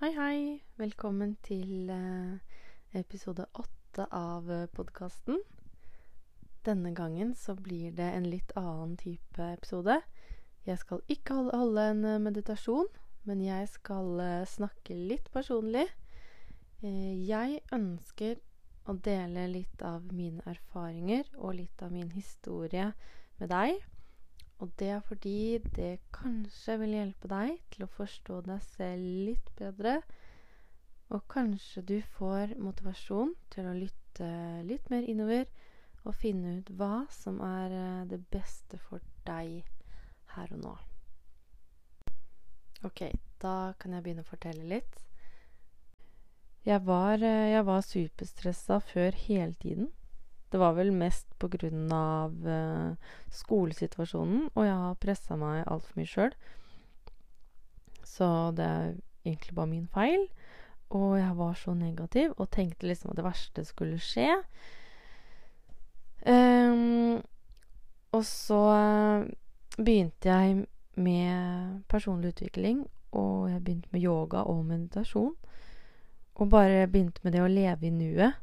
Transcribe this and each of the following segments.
Hei, hei. Velkommen til eh, episode åtte av eh, podkasten. Denne gangen så blir det en litt annen type episode. Jeg skal ikke holde, en eh, meditasjon, men jeg skal snakke litt personlig. Jeg ønsker å dele litt av mine erfaringer og litt av min historie med deg. Og det er fordi det kanskje vil hjelpe deg til å forstå deg selv litt bedre. Og kanskje du får motivasjon til å lytte litt mer innover og finne ut hva som er eh, det beste for deg her og nå. Ok, da kan jeg begynne å fortelle litt. Jeg var, eh, jeg var superstressa før hele tiden. Det var vel mest på grunn av uh, skolesituasjonen, og jeg har pressa meg altfor mye sjøl. Så det er egentlig bare min feil. Og jeg var så negativ og tenkte liksom at det verste skulle skje. Um, og så uh, begynte jeg med personlig utvikling, og jeg begynte med yoga og meditasjon. Og bare begynte med det å leve i nuet.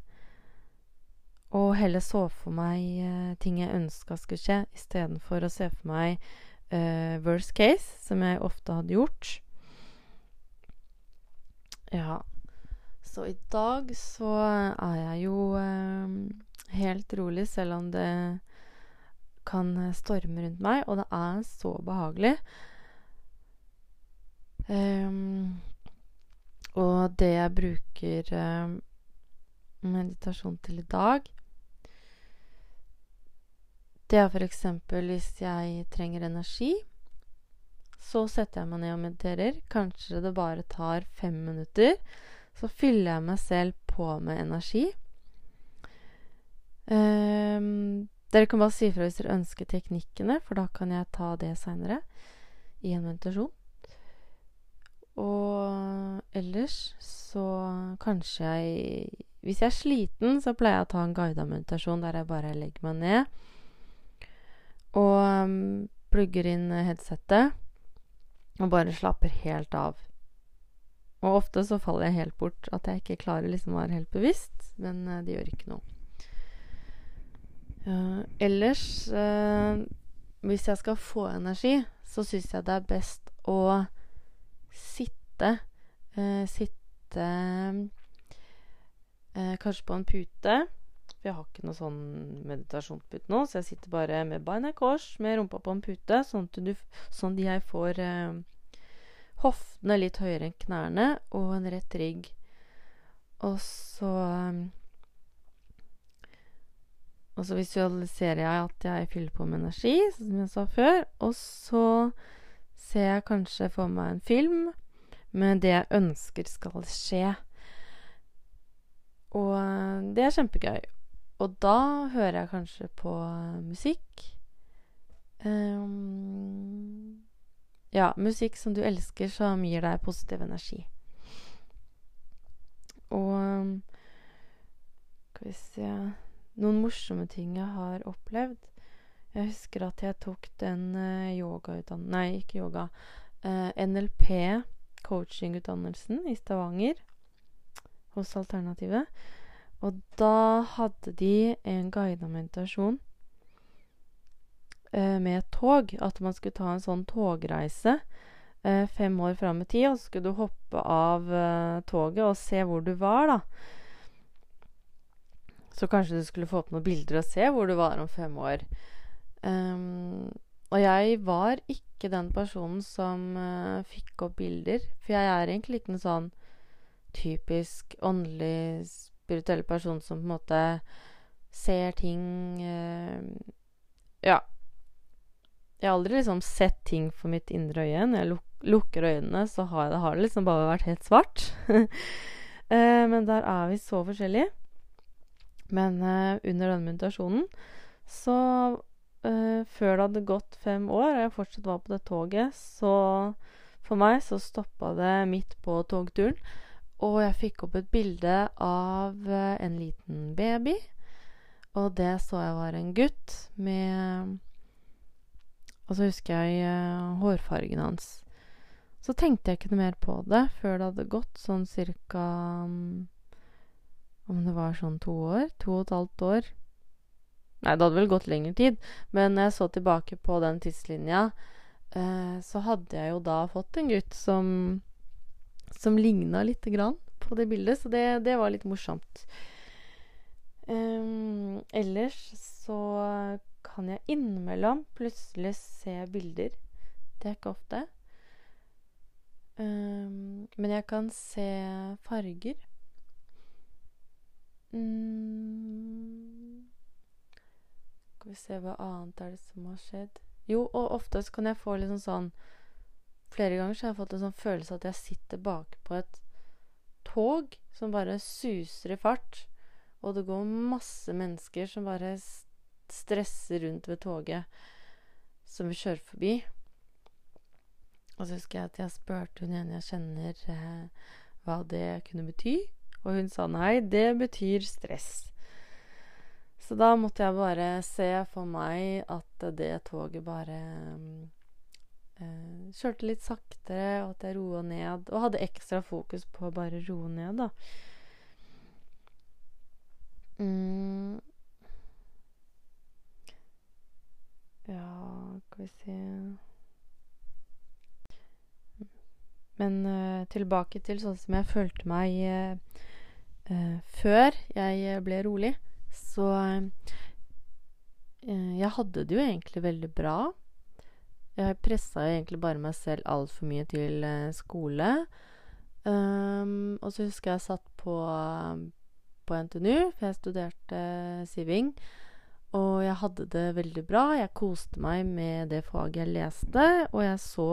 Og heller så for meg eh, ting jeg ønska skulle skje, istedenfor å se for meg uh, worst case, som jeg ofte hadde gjort. Ja. Så i dag så er jeg jo uh, helt rolig, selv om det kan storme rundt meg, og det er så behagelig. Um, og det jeg bruker um, meditasjon til i dag, det er f.eks. hvis jeg trenger energi. Så setter jeg meg ned og mediterer. Kanskje det bare tar fem minutter. Så fyller jeg meg selv på med energi. Um, dere kan bare si ifra hvis dere ønsker teknikkene, for da kan jeg ta det seinere i en meditasjon. Og ellers så kanskje jeg Hvis jeg er sliten, så pleier jeg å ta en guida meditasjon der jeg bare legger meg ned og um, plugger inn headsetet og bare slapper helt av. Og ofte så faller jeg helt bort. At jeg ikke klarer liksom å være helt bevisst. Men uh, det gjør ikke noe. Uh, ellers uh, Hvis jeg skal få energi, så syns jeg det er best å sitte Sitte kanskje på en pute jeg har ikke noe sånn meditasjonspute nå, så jeg sitter bare med beina i kors, med rumpa på en pute, sånn at du, sånn jeg får eh, hoftene litt høyere enn knærne og en rett rygg. Og så eh, Og så visualiserer jeg at jeg fyller på med energi, som jeg sa før. Og så ser jeg kanskje for meg en film med det jeg ønsker skal skje. Og eh, det er kjempegøy. Og da hører jeg kanskje på uh, musikk. Um, ja, musikk som du elsker, som gir deg positiv energi. Og um, Skal vi se Noen morsomme ting jeg har opplevd. Jeg husker at jeg tok den uh, yogautdannelsen Nei, ikke yoga. Uh, NLP, coachingutdannelsen, i Stavanger. Hos Alternativet. Og da hadde de en guidet meditasjon eh, med tog. At man skulle ta en sånn togreise eh, fem år fram i tid. Og så skulle du hoppe av eh, toget og se hvor du var, da. Så kanskje du skulle få opp noen bilder og se hvor du var om fem år. Um, og jeg var ikke den personen som uh, fikk opp bilder. For jeg er egentlig ikke en sånn typisk åndelig spirituell person som på en måte ser ting eh, Ja. Jeg har aldri liksom sett ting for mitt indre øye. Når jeg luk lukker øynene, så har, det, har liksom bare vært helt svart. eh, men der er vi så forskjellige. Men eh, under denne meditasjonen så eh, Før det hadde gått fem år, og jeg fortsatt var på det toget, så for meg så stoppa det midt på togturen. Og jeg fikk opp et bilde av eh, en liten baby. Og det så jeg var en gutt med Og så husker jeg uh, hårfargen hans. så tenkte jeg ikke noe mer på det før det hadde gått sånn cirka um, Om det var sånn to år? To og et halvt år. Nei, det hadde vel gått lengre tid. Men når jeg så tilbake på den tidslinja, eh, så hadde jeg jo da fått en gutt som som ligna lite grann på det bildet, så det, det var litt morsomt. Um, ellers så kan jeg innimellom plutselig se bilder. Det er ikke ofte. Um, men jeg kan se farger. Mm. Skal vi se hva annet er det som har skjedd. Jo, og oftest kan jeg få litt sånn Flere ganger så har jeg fått en sånn følelse at jeg sitter bak på et tog som bare suser i fart, og det går masse mennesker som bare stresser rundt ved toget som vi kjører forbi. Og så husker jeg at jeg spurte hun ene jeg kjenner, eh, hva det kunne bety. Og hun sa nei, det betyr stress. Så da måtte jeg bare se for meg at det toget bare eh, kjørte litt saktere, og at jeg roa ned. Og hadde ekstra fokus på å bare roe ned, da. Mm. Ja, skal vi se Men uh, tilbake til sånn som jeg følte meg uh, uh, før jeg ble rolig. Så jeg hadde det jo egentlig veldig bra. Jeg pressa egentlig bare meg selv altfor mye til skole. Um, og så husker jeg jeg satt på, på NTNU, for jeg studerte siving. Og jeg hadde det veldig bra. Jeg koste meg med det faget jeg leste, og jeg så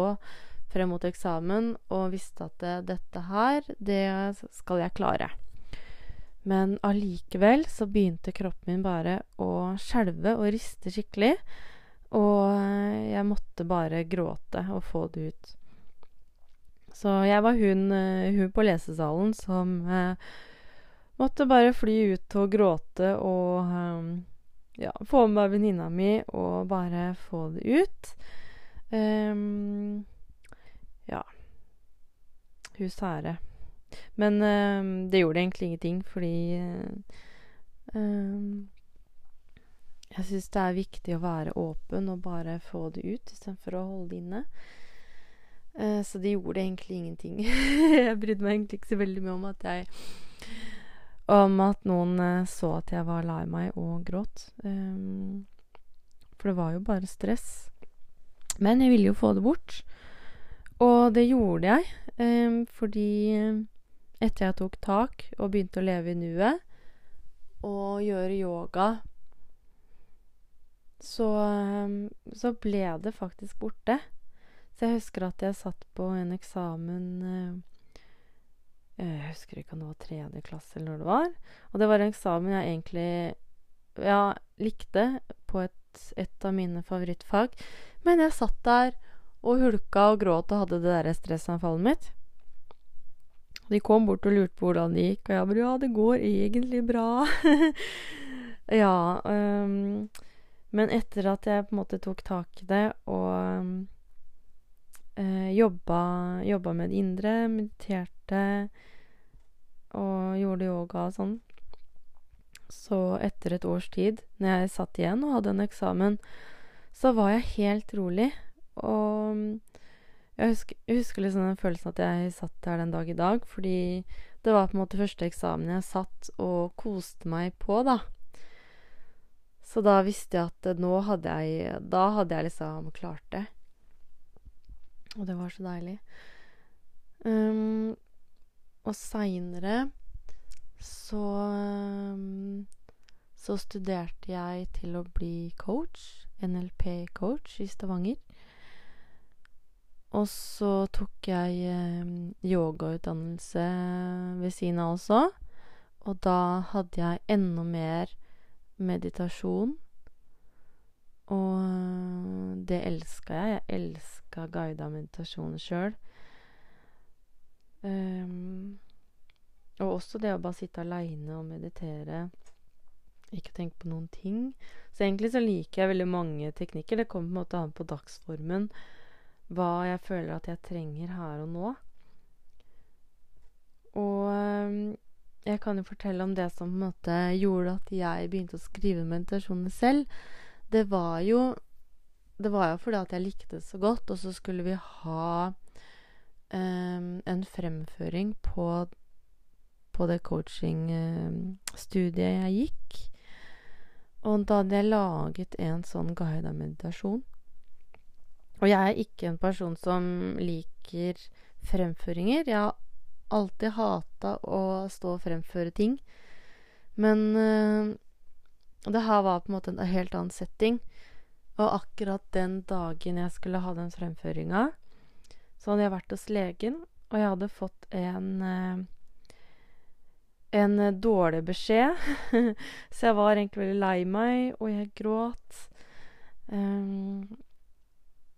frem mot eksamen og visste at det, dette her, det skal jeg klare. Men allikevel så begynte kroppen min bare å skjelve og riste skikkelig. Og jeg måtte bare gråte og få det ut. Så jeg var hun, hun på lesesalen som eh, måtte bare fly ut og gråte og eh, ja, få med meg venninna mi og bare få det ut. Um, ja. Hun sære. Men um, det gjorde egentlig ingenting, fordi uh, Jeg syns det er viktig å være åpen og bare få det ut istedenfor å holde det inne. Uh, så det gjorde egentlig ingenting. jeg brydde meg egentlig ikke så veldig mye om at jeg Om at noen så at jeg var lei meg og gråt. Um, for det var jo bare stress. Men jeg ville jo få det bort. Og det gjorde jeg, fordi etter jeg tok tak og begynte å leve i nuet og gjøre yoga, så, um, så ble det faktisk borte. Så jeg husker at jeg satt på en eksamen uh, Jeg husker ikke om det var tredje klasse eller når det var. Og det var en eksamen jeg egentlig ja, likte på et, et av mine favorittfag. Men jeg satt der og hulka og gråt og hadde det derre stressanfallet mitt. De kom bort og lurte på hvordan det gikk, og jeg bare Ja, det går egentlig bra. ja. Um, men etter at jeg på en måte tok tak i det og um, jobba, jobba, med det indre, mediterte og gjorde yoga og sånn Så etter et års tid, når jeg satt igjen og hadde en eksamen, så var jeg helt rolig. Og jeg husker, jeg husker liksom den følelsen at jeg satt her den dag i dag, fordi det var på en måte første eksamen jeg satt og koste meg på, da. Så da visste jeg at nå hadde jeg Da hadde jeg liksom klart det. Og det var så deilig. Um, og seinere så um, Så studerte jeg til å bli coach. NLP-coach i Stavanger. Og så tok jeg um, yogautdannelse ved siden av også. Og da hadde jeg enda mer meditasjon. Og det elska jeg. Jeg elska guida meditasjon sjøl. Um, og også det å bare sitte aleine og meditere. Ikke tenke på noen ting. Så egentlig så liker jeg veldig mange teknikker. Det kommer på en måte an på dagsformen. hva jeg føler at jeg trenger her og nå. Og eh, jeg kan jo fortelle om det som på en måte gjorde at jeg begynte å skrive meditasjoner selv. Det var jo Det var jo fordi at jeg likte det så godt, og så skulle vi ha um, en fremføring på, på det coachingstudiet um, jeg gikk. Og da hadde jeg laget en sånn guida meditasjon. Og jeg er ikke en person som liker fremføringer. Jeg har alltid hata å stå og fremføre ting. Men uh, det her var på en måte en helt annen setting. Og akkurat den dagen jeg skulle ha den fremføringa, så hadde jeg vært hos legen, og jeg hadde fått en uh, en dårlig beskjed. så jeg var egentlig veldig lei meg, og jeg gråt. Um,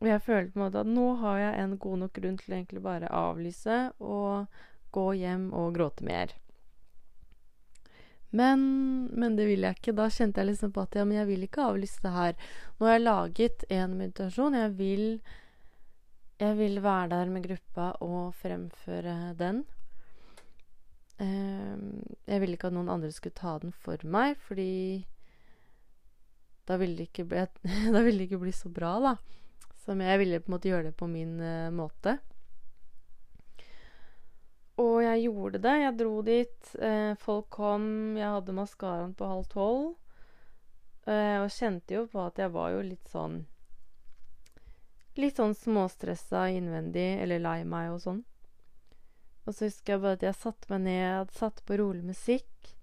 og jeg følte på en måte at nå har jeg en god nok grunn til egentlig bare avlyse og gå hjem og gråte mer. Men, men, det vil jeg ikke. Da kjente jeg liksom på at ja, men jeg vil ikke avlyse det her. Nå har jeg laget en meditasjon. Jeg vil, jeg vil være der med gruppa og fremføre den. Um, jeg ville ikke at noen andre skulle ta den for meg, fordi da ville det ikke bli, det ikke bli så bra, da. Som jeg ville på en måte gjøre det på min uh, måte. Og jeg gjorde det. Jeg dro dit. Eh, folk kom. Jeg hadde maskaraen på halv tolv. Eh, og kjente jo på at jeg var jo litt sånn Litt sånn småstressa innvendig, eller lei meg og sånn. Og så husker jeg bare at jeg satte meg ned, satte på rolig musikk.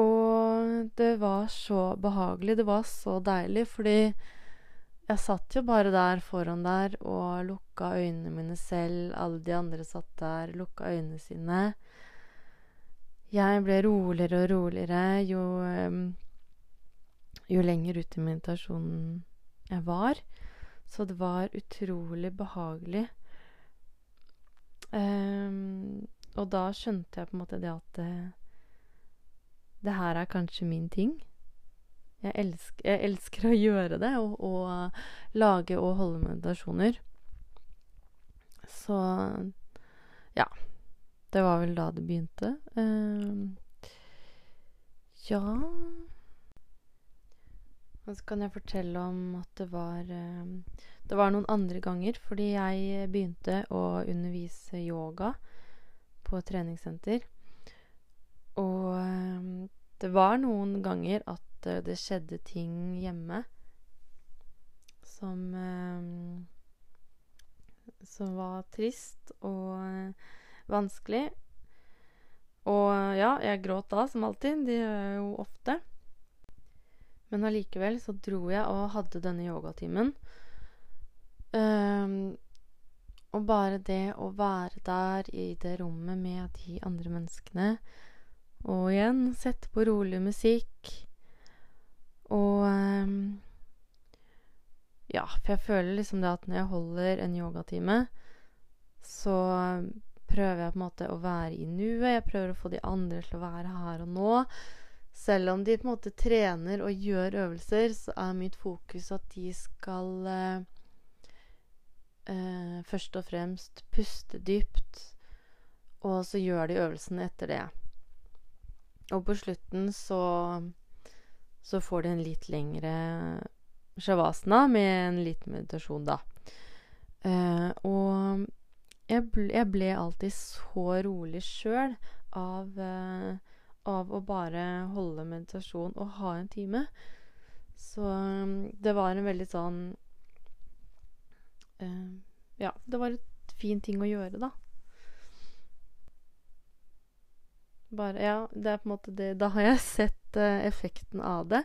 Og det var så behagelig. Det var så deilig, fordi jeg satt jo bare der foran der og lukka øynene mine selv. Alle de andre satt der, lukka øynene sine. Jeg ble roligere og roligere jo, jo lenger ut i meditasjonen jeg var. Så det var utrolig behagelig. Um, og da skjønte jeg på en måte det at det, det her er kanskje min ting. Jeg elsker, jeg elsker, å gjøre det, og, og lage og holde meditasjoner. Så ja. Det var vel da det begynte. Uh, ja Og så kan jeg fortelle om at det var uh, Det var noen andre ganger fordi jeg begynte å undervise yoga på treningssenter. Og uh, det var noen ganger at at det skjedde ting hjemme som eh, Som var trist og eh, vanskelig. Og ja, jeg gråt da, som alltid. Det gjør jeg jo ofte. Men allikevel så dro jeg og hadde denne yogatimen. Um, og bare det å være der i det rommet med de andre menneskene Og igjen sette på rolig musikk. Og um, Ja, for jeg føler liksom det at når jeg holder en yogatime, så prøver jeg på en måte å være i nuet. Jeg prøver å få de andre til å være her og nå. Selv om de på en måte trener og gjør øvelser, så er mitt fokus at de skal uh, uh, først og fremst puste dypt, og så gjør de øvelsen etter det. Og på slutten så så får de en litt lengre shavasana med en liten meditasjon, da. Uh, og jeg ble, jeg ble, alltid så rolig sjøl av, uh, av å bare holde meditasjon og ha en time. Så um, det var en veldig sånn uh, Ja, det var et fin ting å gjøre, da. Bare Ja, det er på en måte det Da har jeg sett effekten av det.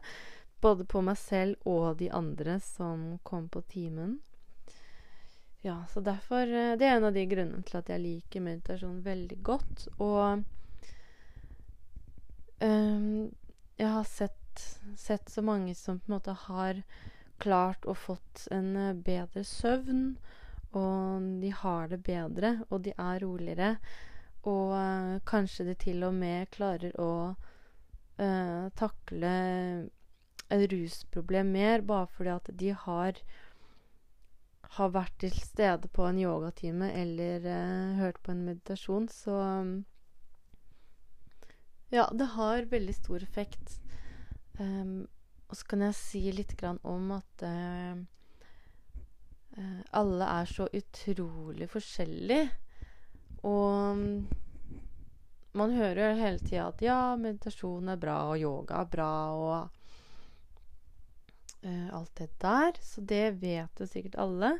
Både på meg selv og de andre som kom på timen. Ja, så derfor uh, Det er en av de grunnene til at jeg liker meditasjon veldig godt. Og um, jeg har sett, sett, så mange som på en måte har klart og fått en uh, bedre søvn. Og de har det bedre, og de er roligere. Og uh, kanskje de til og med klarer å uh, takle et rusproblem mer, bare fordi at de har har vært til stede på en yogatime eller eh, hørt på en meditasjon, så Ja, det har veldig stor effekt. Um, og så kan jeg si litt om at uh, alle er så utrolig forskjellige. Og man hører jo hele tida at ja, meditasjon er bra, og yoga er bra, og uh, alt det der. Så det vet jo sikkert alle.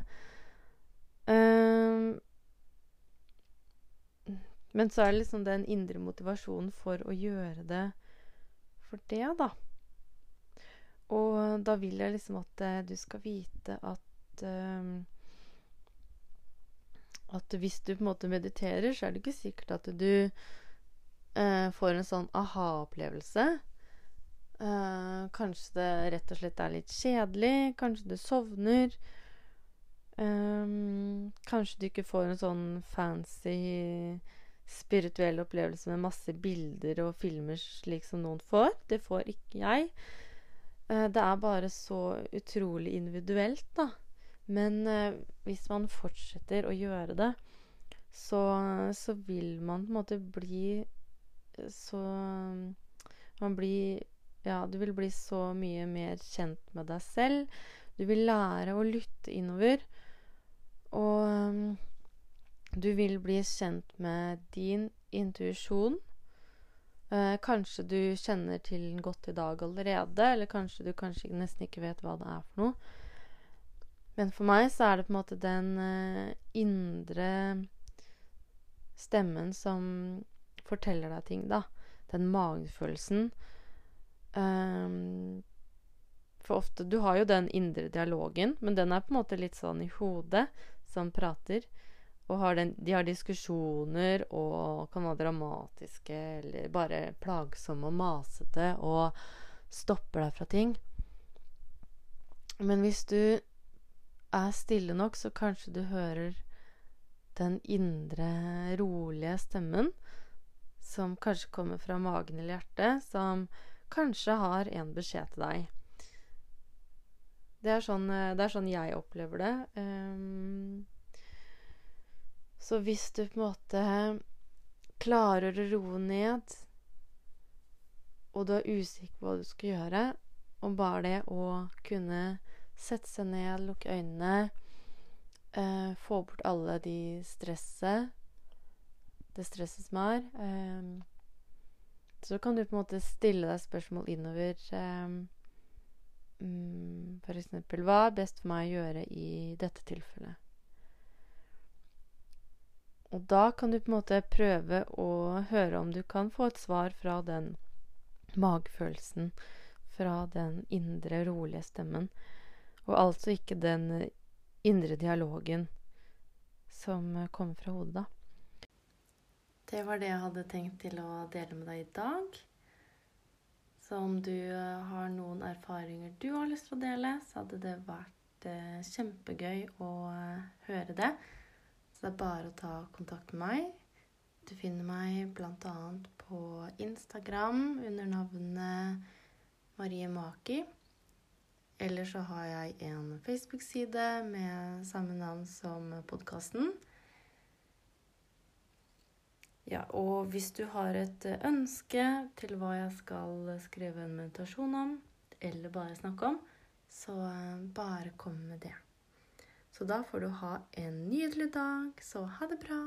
Um, men så er det liksom den indre motivasjonen for å gjøre det for det, da. Og da vil jeg liksom at uh, du skal vite at uh, At hvis du på en måte mediterer, så er det ikke sikkert at du uh, får en sånn aha-opplevelse. Eh, kanskje det rett og slett er litt kjedelig. Kanskje du sovner. Eh, kanskje du ikke får en sånn fancy spirituell opplevelse med masse bilder og filmer slik som noen får. Det får ikke jeg. Uh, det er bare så utrolig individuelt, da. Men uh, hvis man fortsetter å gjøre det, så, så vil man på en måte bli så Man blir ja, du vil bli så mye mer kjent med deg selv. Du vil lære å lytte innover. Og um, du vil bli kjent med din intuisjon. Eh, kanskje du kjenner til den godt i dag allerede, eller kanskje du kanskje nesten ikke vet hva det er for noe. Men for meg så er det på en måte den eh, indre stemmen som forteller deg ting, da. Den magefølelsen Um, for ofte Du har jo den indre dialogen, men den er på en måte litt sånn i hodet som prater. Og har den, de har diskusjoner og kan være dramatiske eller bare plagsomme og masete og stopper deg fra ting. Men hvis du er stille nok, så kanskje du hører den indre, rolige stemmen som kanskje kommer fra magen eller hjertet, som kanskje har en beskjed til deg. Det er sånn, eh, det er sånn jeg opplever det. Um, så hvis du på en måte klarer å roe ned, og du er usikker på hva du skal gjøre, og bare det å kunne sette seg ned, lukke øynene, uh, få bort alle de stresset Det stresset som er um, så kan du på en måte stille deg spørsmål innover um, For eksempel Hva er best for meg å gjøre i dette tilfellet? Og da kan du på en måte prøve å høre om du kan få et svar fra den magefølelsen, fra den indre, rolige stemmen. Og altså ikke den indre dialogen som kommer fra hodet, da. Det var det jeg hadde tenkt til å dele med deg i dag. Så om du eh, har noen erfaringer du har lyst til å dele, så hadde det vært eh, kjempegøy å eh, høre det. Så det er bare å ta kontakt med meg. Du finner meg bl.a. på Instagram under navnet Marie Maki. Eller så har jeg en Facebook-side med samme navn som podkasten. Ja, og hvis du har et eh, ønske til hva jeg skal skrive en meditasjon om, eller bare snakke om, så eh, bare kom med det. Så da får du ha en nydelig dag. Så ha det bra.